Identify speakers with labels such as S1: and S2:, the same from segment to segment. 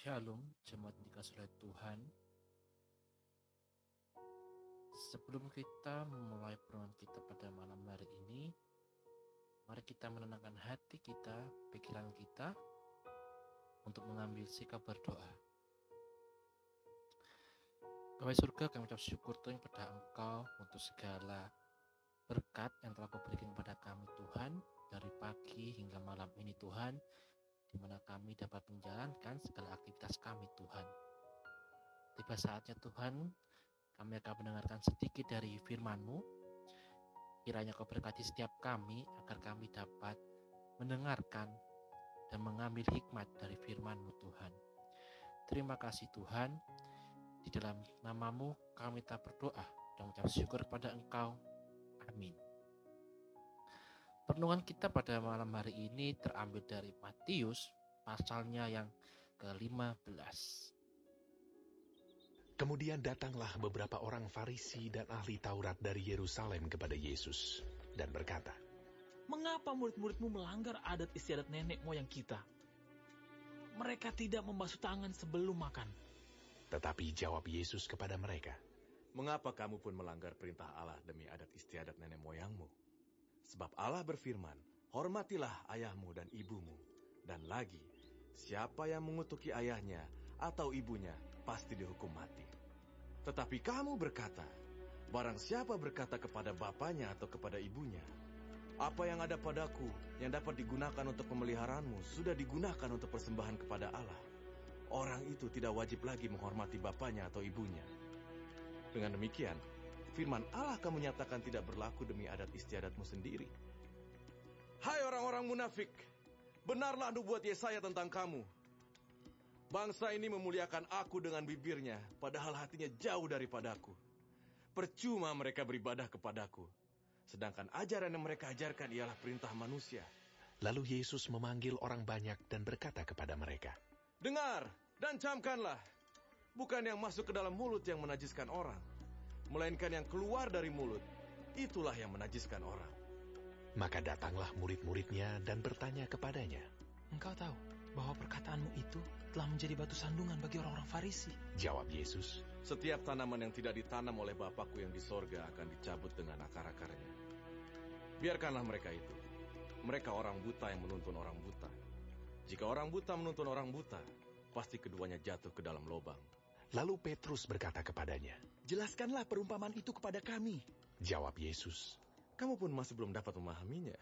S1: Shalom, jemaat dikasih oleh Tuhan. Sebelum kita memulai perenungan kita pada malam hari ini, mari kita menenangkan hati kita, pikiran kita, untuk mengambil sikap berdoa. Bapak surga, kami ucap syukur Tuhan pada Engkau untuk segala berkat yang telah Kau berikan kepada kami Tuhan dari pagi hingga malam ini Tuhan di mana kami dapat menjalankan segala aktivitas kami Tuhan. Tiba saatnya Tuhan, kami akan mendengarkan sedikit dari firman-Mu. Kiranya Kau berkati setiap kami agar kami dapat mendengarkan dan mengambil hikmat dari firman-Mu Tuhan. Terima kasih Tuhan. Di dalam namamu kami tak berdoa dan mengucap syukur kepada Engkau. Amin. Renungan kita pada malam hari ini terambil dari Matius pasalnya yang ke-15.
S2: Kemudian datanglah beberapa orang Farisi dan ahli Taurat dari Yerusalem kepada Yesus dan berkata,
S3: Mengapa murid-muridmu melanggar adat istiadat nenek moyang kita? Mereka tidak membasuh tangan sebelum makan.
S2: Tetapi jawab Yesus kepada mereka,
S4: Mengapa kamu pun melanggar perintah Allah demi adat istiadat nenek moyangmu? Sebab Allah berfirman, hormatilah ayahmu dan ibumu. Dan lagi, siapa yang mengutuki ayahnya atau ibunya pasti dihukum mati. Tetapi kamu berkata, barang siapa berkata kepada bapaknya atau kepada ibunya, apa yang ada padaku yang dapat digunakan untuk pemeliharaanmu sudah digunakan untuk persembahan kepada Allah. Orang itu tidak wajib lagi menghormati bapaknya atau ibunya. Dengan demikian, firman Allah kamu nyatakan tidak berlaku demi adat istiadatmu sendiri. Hai orang-orang munafik, benarlah nubuat Yesaya tentang kamu. Bangsa ini memuliakan aku dengan bibirnya, padahal hatinya jauh daripadaku. Percuma mereka beribadah kepadaku, sedangkan ajaran yang mereka ajarkan ialah perintah manusia.
S2: Lalu Yesus memanggil orang banyak dan berkata kepada mereka,
S4: Dengar dan camkanlah, bukan yang masuk ke dalam mulut yang menajiskan orang, melainkan yang keluar dari mulut, itulah yang menajiskan orang.
S2: Maka datanglah murid-muridnya dan bertanya kepadanya.
S3: Engkau tahu bahwa perkataanmu itu telah menjadi batu sandungan bagi orang-orang Farisi.
S2: Jawab Yesus,
S4: Setiap tanaman yang tidak ditanam oleh Bapakku yang di sorga akan dicabut dengan akar-akarnya. Biarkanlah mereka itu. Mereka orang buta yang menuntun orang buta. Jika orang buta menuntun orang buta, pasti keduanya jatuh ke dalam lubang.
S2: Lalu Petrus berkata kepadanya,
S5: Jelaskanlah perumpamaan itu kepada kami.
S2: Jawab Yesus,
S4: Kamu pun masih belum dapat memahaminya.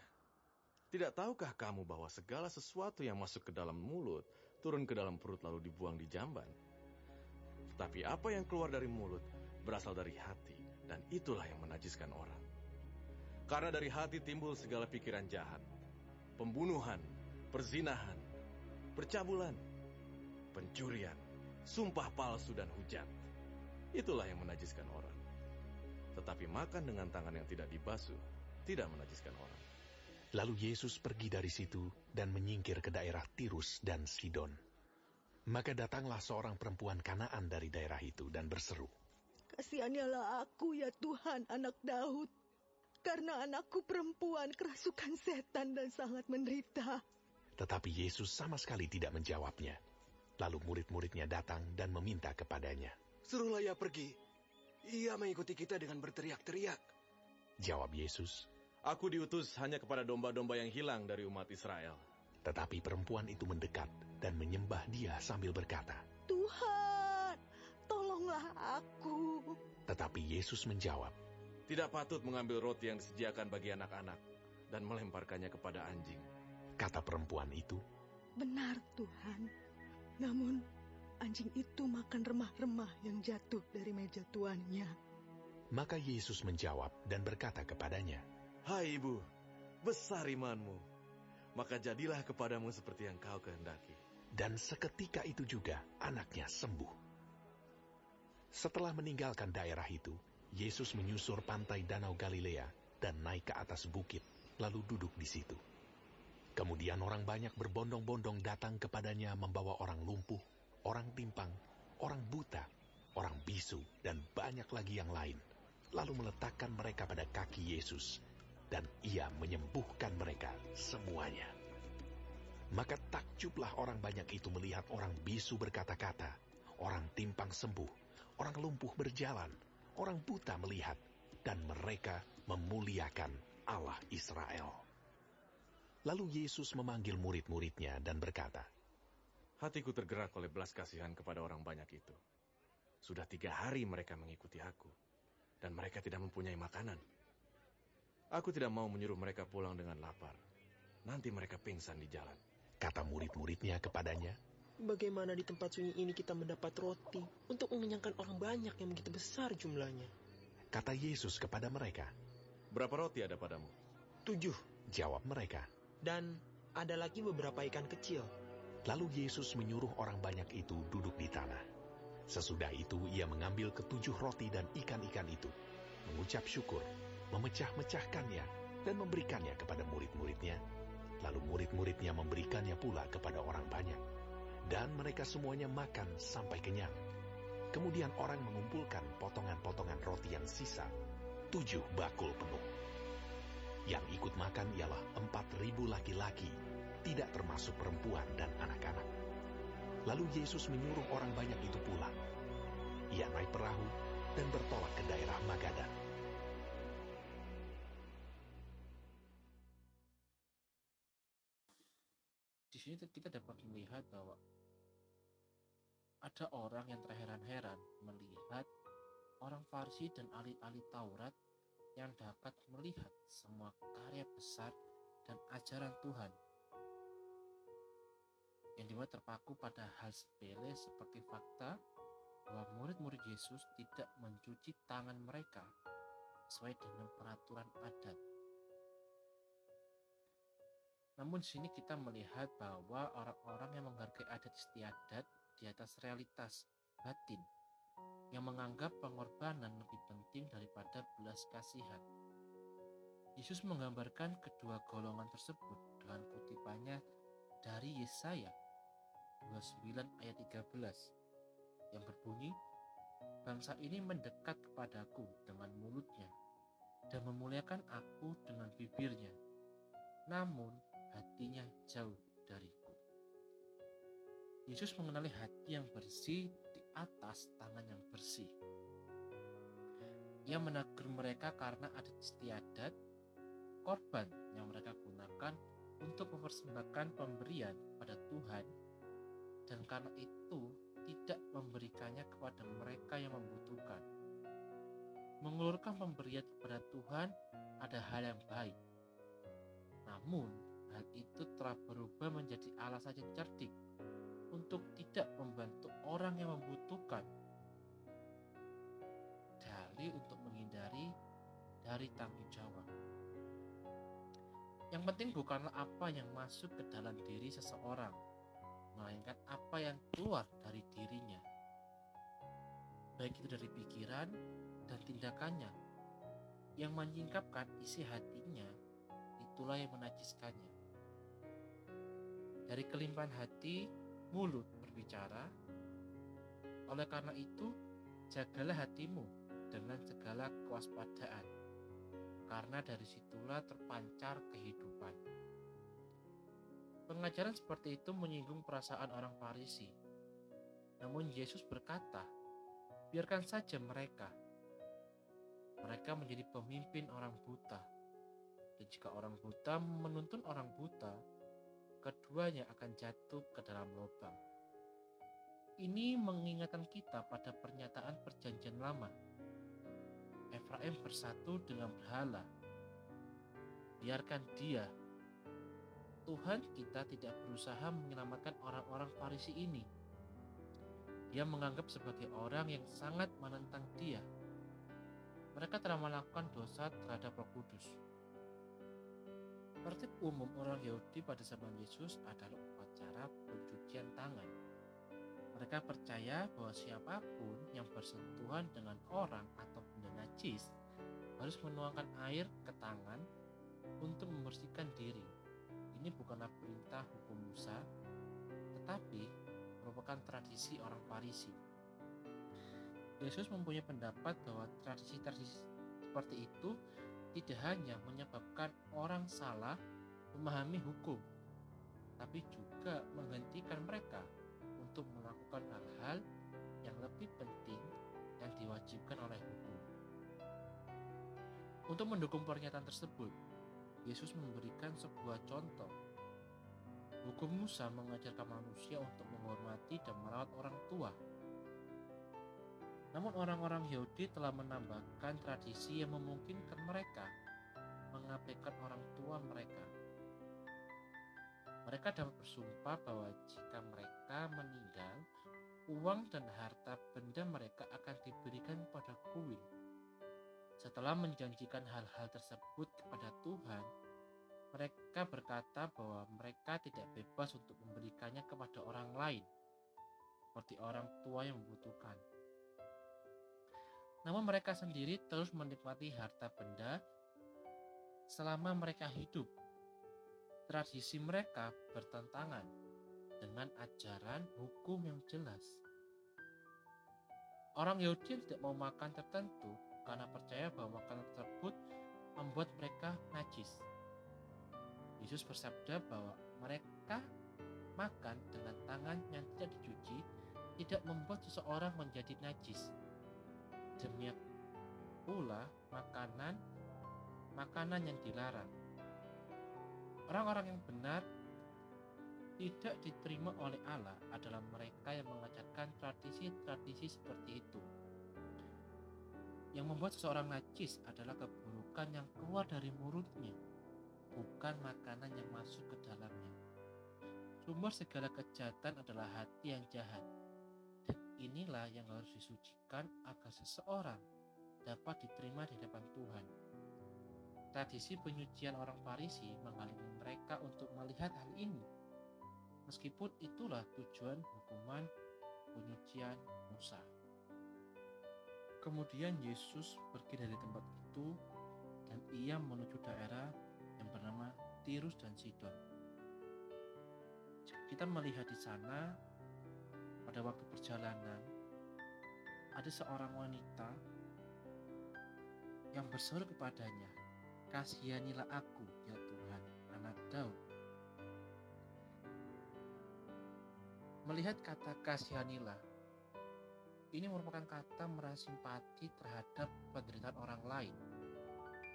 S4: Tidak tahukah kamu bahwa segala sesuatu yang masuk ke dalam mulut turun ke dalam perut lalu dibuang di jamban? Tetapi apa yang keluar dari mulut berasal dari hati, dan itulah yang menajiskan orang. Karena dari hati timbul segala pikiran jahat, pembunuhan, perzinahan, percabulan, pencurian, sumpah palsu dan hujat. Itulah yang menajiskan orang. Tetapi makan dengan tangan yang tidak dibasuh tidak menajiskan orang.
S2: Lalu Yesus pergi dari situ dan menyingkir ke daerah Tirus dan Sidon. Maka datanglah seorang perempuan Kanaan dari daerah itu dan berseru,
S6: Kasihanilah aku ya Tuhan anak Daud. Karena anakku perempuan kerasukan setan dan sangat menderita.
S2: Tetapi Yesus sama sekali tidak menjawabnya. Lalu murid-muridnya datang dan meminta kepadanya.
S5: Suruhlah ia pergi. Ia mengikuti kita dengan berteriak-teriak.
S2: Jawab Yesus,
S4: Aku diutus hanya kepada domba-domba yang hilang dari umat Israel.
S2: tetapi perempuan itu mendekat dan menyembah dia sambil berkata,
S6: Tuhan, tolonglah aku.
S2: Tetapi Yesus menjawab,
S4: Tidak patut mengambil roti yang disediakan bagi anak-anak dan melemparkannya kepada anjing.
S2: kata perempuan itu,
S6: Benar Tuhan. Namun anjing itu makan remah-remah yang jatuh dari meja tuannya.
S2: maka Yesus menjawab dan berkata kepadanya,
S4: Hai ibu, besar imanmu. Maka jadilah kepadamu seperti yang kau kehendaki.
S2: dan seketika itu juga anaknya sembuh. Setelah meninggalkan daerah itu, Yesus menyusur pantai Danau Galilea dan naik ke atas bukit, lalu duduk di situ. Kemudian orang banyak berbondong-bondong datang kepadanya membawa orang lumpuh, orang timpang, orang buta, orang bisu, dan banyak lagi yang lain. Lalu meletakkan mereka pada kaki Yesus, dan ia menyembuhkan mereka semuanya. Maka takjublah orang banyak itu melihat orang bisu berkata-kata, orang timpang sembuh, orang lumpuh berjalan, orang buta melihat, dan mereka memuliakan Allah Israel. Lalu Yesus memanggil murid-muridnya dan berkata,
S4: Hatiku tergerak oleh belas kasihan kepada orang banyak itu. Sudah tiga hari mereka mengikuti aku, dan mereka tidak mempunyai makanan. Aku tidak mau menyuruh mereka pulang dengan lapar. Nanti mereka pingsan di jalan.
S2: Kata murid-muridnya kepadanya,
S7: Bagaimana di tempat sunyi ini kita mendapat roti untuk mengenyangkan orang banyak yang begitu besar jumlahnya?
S2: Kata Yesus kepada mereka,
S4: Berapa roti ada padamu?
S7: Tujuh.
S2: Jawab mereka.
S7: Dan ada lagi beberapa ikan kecil.
S2: Lalu Yesus menyuruh orang banyak itu duduk di tanah. Sesudah itu ia mengambil ketujuh roti dan ikan-ikan itu, mengucap syukur, memecah-mecahkannya, dan memberikannya kepada murid-muridnya. Lalu murid-muridnya memberikannya pula kepada orang banyak. Dan mereka semuanya makan sampai kenyang. Kemudian orang mengumpulkan potongan-potongan roti yang sisa, tujuh bakul penuh. Yang ikut makan ialah empat ribu laki-laki, tidak termasuk perempuan dan anak-anak. Lalu Yesus menyuruh orang banyak itu pulang. Ia naik perahu dan bertolak ke daerah Magadan.
S1: Di sini kita dapat melihat bahwa ada orang yang terheran-heran melihat orang Farisi dan ahli-ahli Taurat yang dapat melihat semua karya besar dan ajaran Tuhan yang di mana terpaku pada hal sepele seperti fakta bahwa murid-murid Yesus tidak mencuci tangan mereka sesuai dengan peraturan adat. Namun sini kita melihat bahwa orang-orang yang menghargai adat istiadat di atas realitas batin yang menganggap pengorbanan lebih penting daripada belas kasihan. Yesus menggambarkan kedua golongan tersebut dengan kutipannya dari Yesaya 29 ayat 13 yang berbunyi Bangsa ini mendekat kepadaku dengan mulutnya dan memuliakan aku dengan bibirnya namun hatinya jauh dariku. Yesus mengenali hati yang bersih atas tangan yang bersih. Ia menegur mereka karena adat istiadat, korban yang mereka gunakan untuk mempersembahkan pemberian pada Tuhan dan karena itu tidak memberikannya kepada mereka yang membutuhkan. Mengulurkan pemberian kepada Tuhan ada hal yang baik. Namun, hal itu telah berubah menjadi alasan yang cerdik untuk tidak membantu orang yang membutuhkan. Dalih untuk menghindari dari tanggung jawab. Yang penting bukanlah apa yang masuk ke dalam diri seseorang, melainkan apa yang keluar dari dirinya. Baik itu dari pikiran dan tindakannya. Yang menyingkapkan isi hatinya, itulah yang menajiskannya. Dari kelimpahan hati, mulut berbicara. Oleh karena itu, jagalah hatimu dengan segala kewaspadaan, karena dari situlah terpancar kehidupan. Pengajaran seperti itu menyinggung perasaan orang Farisi. Namun Yesus berkata, biarkan saja mereka. Mereka menjadi pemimpin orang buta. Dan jika orang buta menuntun orang buta, keduanya akan jatuh ke dalam lubang. Ini mengingatkan kita pada pernyataan perjanjian lama. Efraim bersatu dengan berhala. Biarkan dia. Tuhan kita tidak berusaha menyelamatkan orang-orang Farisi ini. Dia menganggap sebagai orang yang sangat menentang dia. Mereka telah melakukan dosa terhadap Roh Kudus. Tertib umum orang Yahudi pada zaman Yesus adalah upacara pencucian tangan. Mereka percaya bahwa siapa pun yang bersentuhan dengan orang atau benda najis harus menuangkan air ke tangan untuk membersihkan diri. Ini bukanlah perintah hukum Musa, tetapi merupakan tradisi orang Farisi. Yesus mempunyai pendapat bahwa tradisi-tradisi seperti itu tidak hanya menyebabkan orang salah memahami hukum, tapi juga menghentikan mereka untuk melakukan hal-hal yang lebih penting yang diwajibkan oleh hukum. Untuk mendukung pernyataan tersebut, Yesus memberikan sebuah contoh. Hukum Musa mengajarkan manusia untuk menghormati dan merawat orang tua. Namun orang-orang Yahudi telah menambahkan tradisi yang memungkinkan mereka mengabaikan orang tua mereka. Mereka dapat bersumpah bahwa jika mereka meninggal, uang dan harta benda mereka akan diberikan pada kuil. Setelah menjanjikan hal-hal tersebut kepada Tuhan, mereka berkata bahwa mereka tidak bebas untuk memberikannya kepada orang lain, seperti orang tua yang membutuhkan. Namun mereka sendiri terus menikmati harta benda selama mereka hidup. Tradisi mereka bertentangan dengan ajaran hukum yang jelas. Orang Yahudi tidak mau makan tertentu karena percaya bahwa makanan tersebut membuat mereka najis. Yesus bersabda bahwa mereka makan dengan tangan yang tidak dicuci tidak membuat seseorang menjadi najis. Demikian pula makanan makanan yang dilarang. Orang-orang yang benar tidak diterima oleh Allah adalah mereka yang mengajarkan tradisi-tradisi seperti itu. Yang membuat seseorang najis adalah keburukan yang keluar dari mulutnya, bukan makanan yang masuk ke dalamnya. Sumber segala kejahatan adalah hati yang jahat. Inilah yang harus disucikan agar seseorang dapat diterima di depan Tuhan. Tradisi penyucian orang Farisi menghalangi mereka untuk melihat hal ini. Meskipun itulah tujuan hukuman penyucian Musa. Kemudian Yesus pergi dari tempat itu dan ia menuju daerah yang bernama Tirus dan Sidon. Kita melihat di sana pada waktu perjalanan ada seorang wanita yang berseru kepadanya, "Kasihanilah aku, ya Tuhan, anak Daud." Melihat kata "kasihanilah", ini merupakan kata merasa simpati terhadap penderitaan orang lain,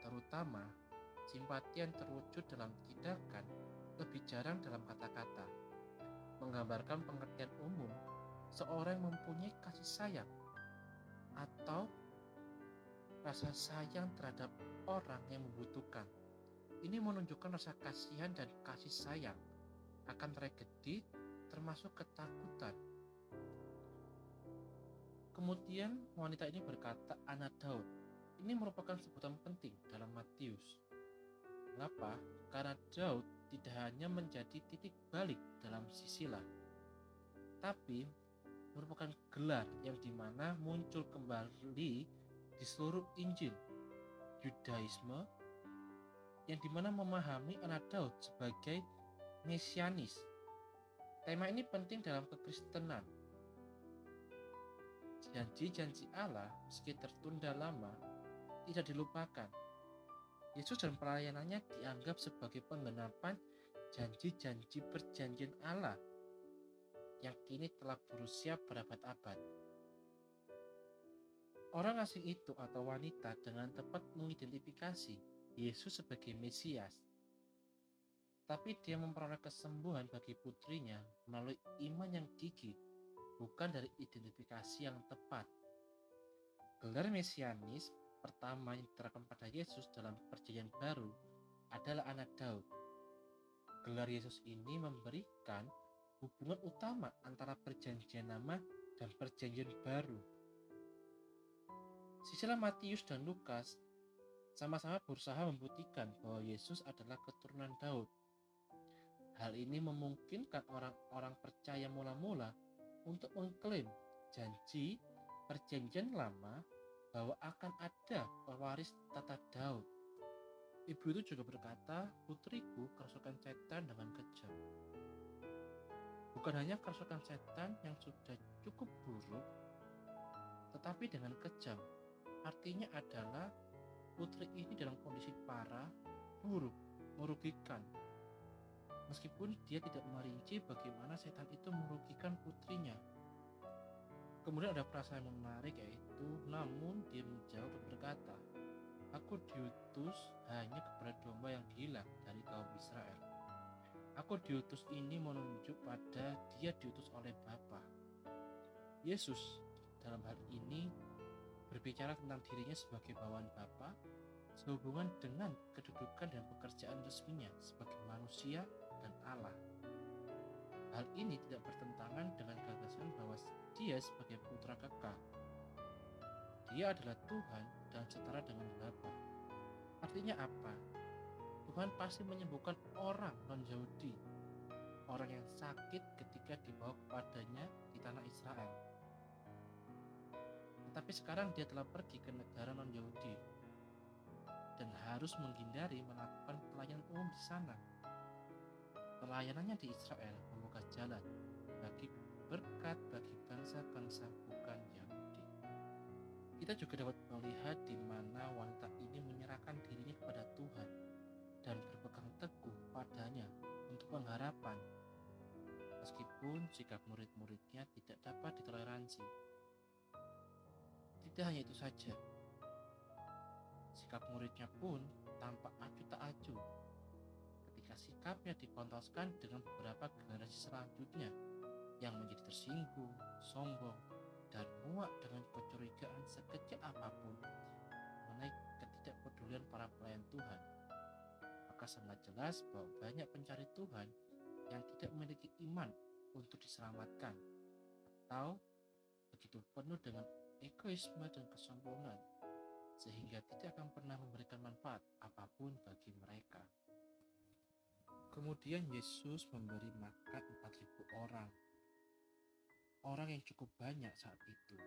S1: terutama simpati yang terwujud dalam tindakan lebih jarang dalam kata-kata, menggambarkan pengertian umum seorang yang mempunyai kasih sayang atau rasa sayang terhadap orang yang membutuhkan. Ini menunjukkan rasa kasihan dan kasih sayang akan tragedi termasuk ketakutan. Kemudian wanita ini berkata anak Daud. Ini merupakan sebutan penting dalam Matius. Mengapa? Karena Daud tidak hanya menjadi titik balik dalam sisilah, tapi merupakan gelar yang di mana muncul kembali di seluruh Injil Yudaisme yang di mana memahami anak Daud sebagai mesianis. Tema ini penting dalam kekristenan. Janji-janji Allah meski tertunda lama tidak dilupakan. Yesus dan pelayanannya dianggap sebagai penggenapan janji-janji perjanjian Allah yang kini telah berusia berabad-abad. Orang asing itu atau wanita dengan tepat mengidentifikasi Yesus sebagai Mesias. Tapi dia memperoleh kesembuhan bagi putrinya melalui iman yang gigih, bukan dari identifikasi yang tepat. Gelar Mesianis pertama yang diterapkan pada Yesus dalam perjanjian baru adalah anak Daud. Gelar Yesus ini memberikan hubungan utama antara perjanjian lama dan perjanjian baru. Sisilah Matius dan Lukas sama-sama berusaha membuktikan bahwa Yesus adalah keturunan Daud. Hal ini memungkinkan orang-orang percaya mula-mula untuk mengklaim janji perjanjian lama bahwa akan ada pewaris tata Daud. Ibu itu juga berkata, putriku kerasukan setan dengan kejam. Bukan hanya kerasukan setan yang sudah cukup buruk, tetapi dengan kejam. Artinya adalah putri ini dalam kondisi parah, buruk, merugikan. Meskipun dia tidak merinci bagaimana setan itu merugikan putrinya. Kemudian ada perasaan yang menarik yaitu, namun dia menjawab dan berkata, Aku diutus hanya kepada domba yang hilang dari kaum Israel. Aku diutus ini menunjuk pada dia diutus oleh Bapa. Yesus dalam hal ini berbicara tentang dirinya sebagai bawaan Bapa sehubungan dengan kedudukan dan pekerjaan resminya sebagai manusia dan Allah. Hal ini tidak bertentangan dengan gagasan bahwa dia sebagai putra kekal. Dia adalah Tuhan dan setara dengan Bapa. Artinya apa? Tuhan pasti menyembuhkan orang non-Yahudi, orang yang sakit ketika dibawa kepadanya di tanah Israel. Tetapi sekarang dia telah pergi ke negara non-Yahudi dan harus menghindari melakukan pelayanan umum di sana. Pelayanannya di Israel membuka jalan bagi berkat bagi bangsa-bangsa bukan Yahudi. Kita juga dapat melihat di mana wanita ini menyerahkan dirinya kepada Tuhan dan berpegang teguh padanya untuk pengharapan. Meskipun sikap murid-muridnya tidak dapat ditoleransi. Tidak hanya itu saja, sikap muridnya pun tampak acuh tak acuh ketika sikapnya dipontoskan dengan beberapa generasi selanjutnya yang menjadi tersinggung, sombong, dan muak dengan kecurigaan sekecil apa pun mengenai ketidakpedulian para pelayan Tuhan. Maka sangat jelas bahwa banyak pencari Tuhan yang tidak memiliki iman untuk diselamatkan atau begitu penuh dengan egoisme dan kesombongan sehingga tidak akan pernah memberikan manfaat apa pun bagi mereka. Kemudian Yesus memberi makan 4.000 orang. Orang yang cukup banyak saat itu.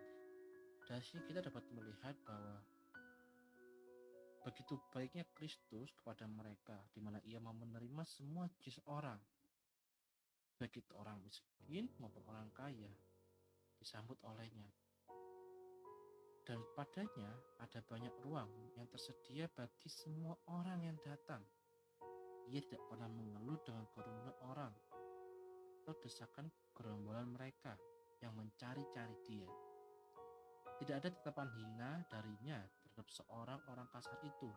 S1: Dari sini kita dapat melihat bahwa begitu baiknya Kristus kepada mereka di mana ia mau menerima semua jenis orang. Baik itu orang miskin maupun orang kaya disambut olehnya dan padanya ada banyak ruang yang tersedia bagi semua orang yang datang. Ia tidak pernah mengeluh dengan kerumunan orang atau desakan gerombolan mereka yang mencari-cari dia. Tidak ada tetapan hina darinya terhadap seorang orang kasar itu.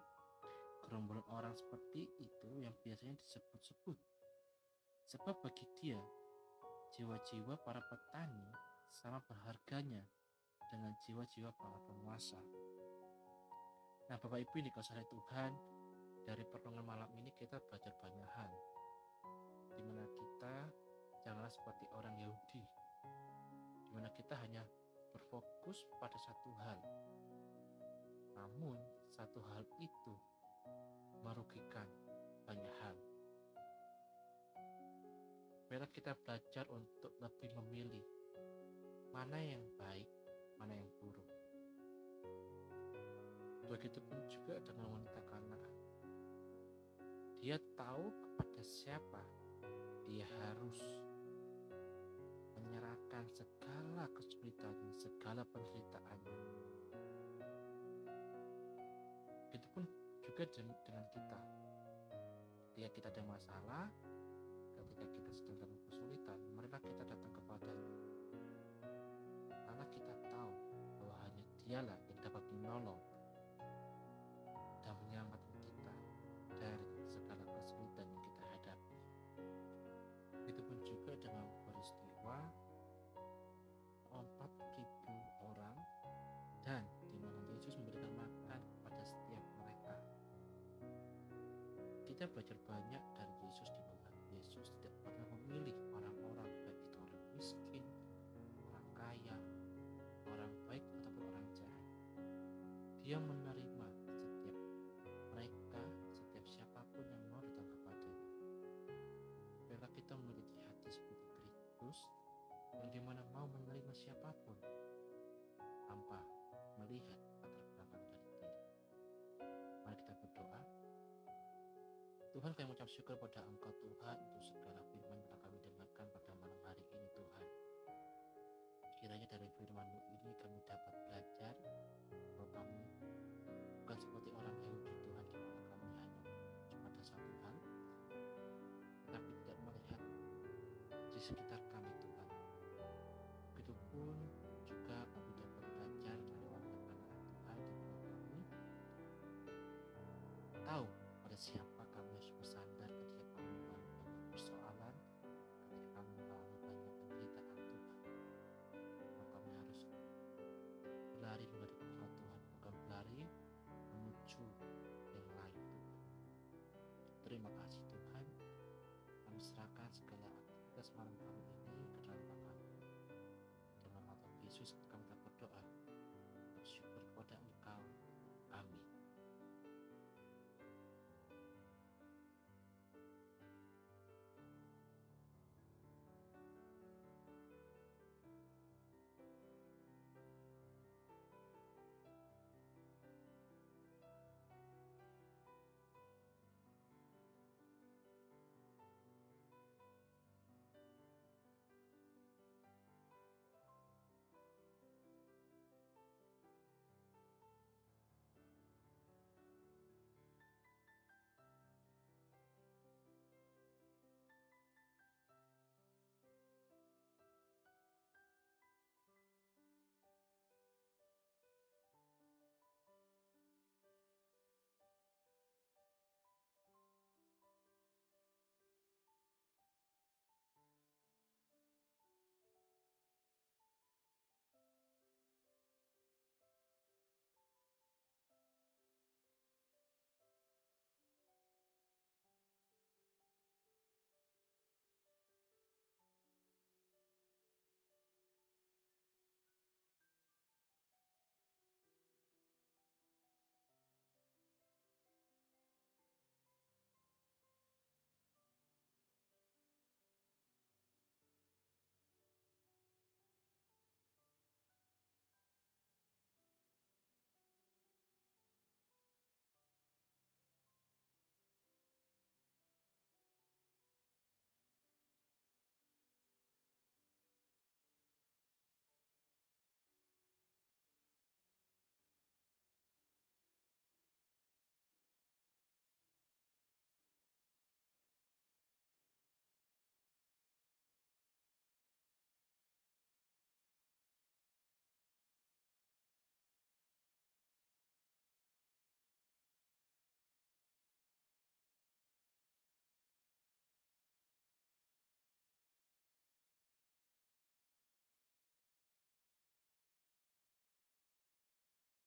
S1: Gerombolan orang seperti itu yang biasanya disebut-sebut. Sebab bagi dia, jiwa-jiwa para petani sama berharganya dengan jiwa-jiwa para penguasa. Nah, Bapak Ibu yang dikasihi Tuhan, dari pertemuan malam ini kita belajar banyak hal. Di mana kita janganlah seperti orang Yahudi, di mana kita hanya berfokus pada satu hal. Namun, satu hal itu merugikan banyak hal. Biarlah kita belajar untuk lebih memilih mana yang baik mana yang buruk. Begitupun juga dengan wanita Kanaan. Dia tahu kepada siapa dia harus menyerahkan segala kesulitan, segala penderitaannya. Juga dengan kita. Ketika kita ada masalah, ketika kita sedang dalam kesulitan, marilah kita datang kepadanya dialah yang dapat menolong belajar banyak dari Yesus di Yesus tidak pernah memilih orang-orang baik itu orang miskin, orang kaya, orang baik ataupun orang jahat. Dia menerima setiap mereka, setiap siapa pun yang mau datang kepadanya. Bila kita memiliki hati seperti Kristus, yang di mana mau menerima siapa pun tanpa melihat Tuhan kami mengucap syukur pada Engkau Tuhan untuk segala firman yang kami dengarkan pada malam hari ini Tuhan. Kiranya dari firman-Mu ini kami dapat belajar bahwa kami bukan seperti orang Yahudi Tuhan di mana kami hanya cuma ada satu hal, tapi tidak di sekitar kami Tuhan. Begitupun juga kami dapat belajar dari anak-anak Tuhan di bawah kami. Tahu pada siapa Terima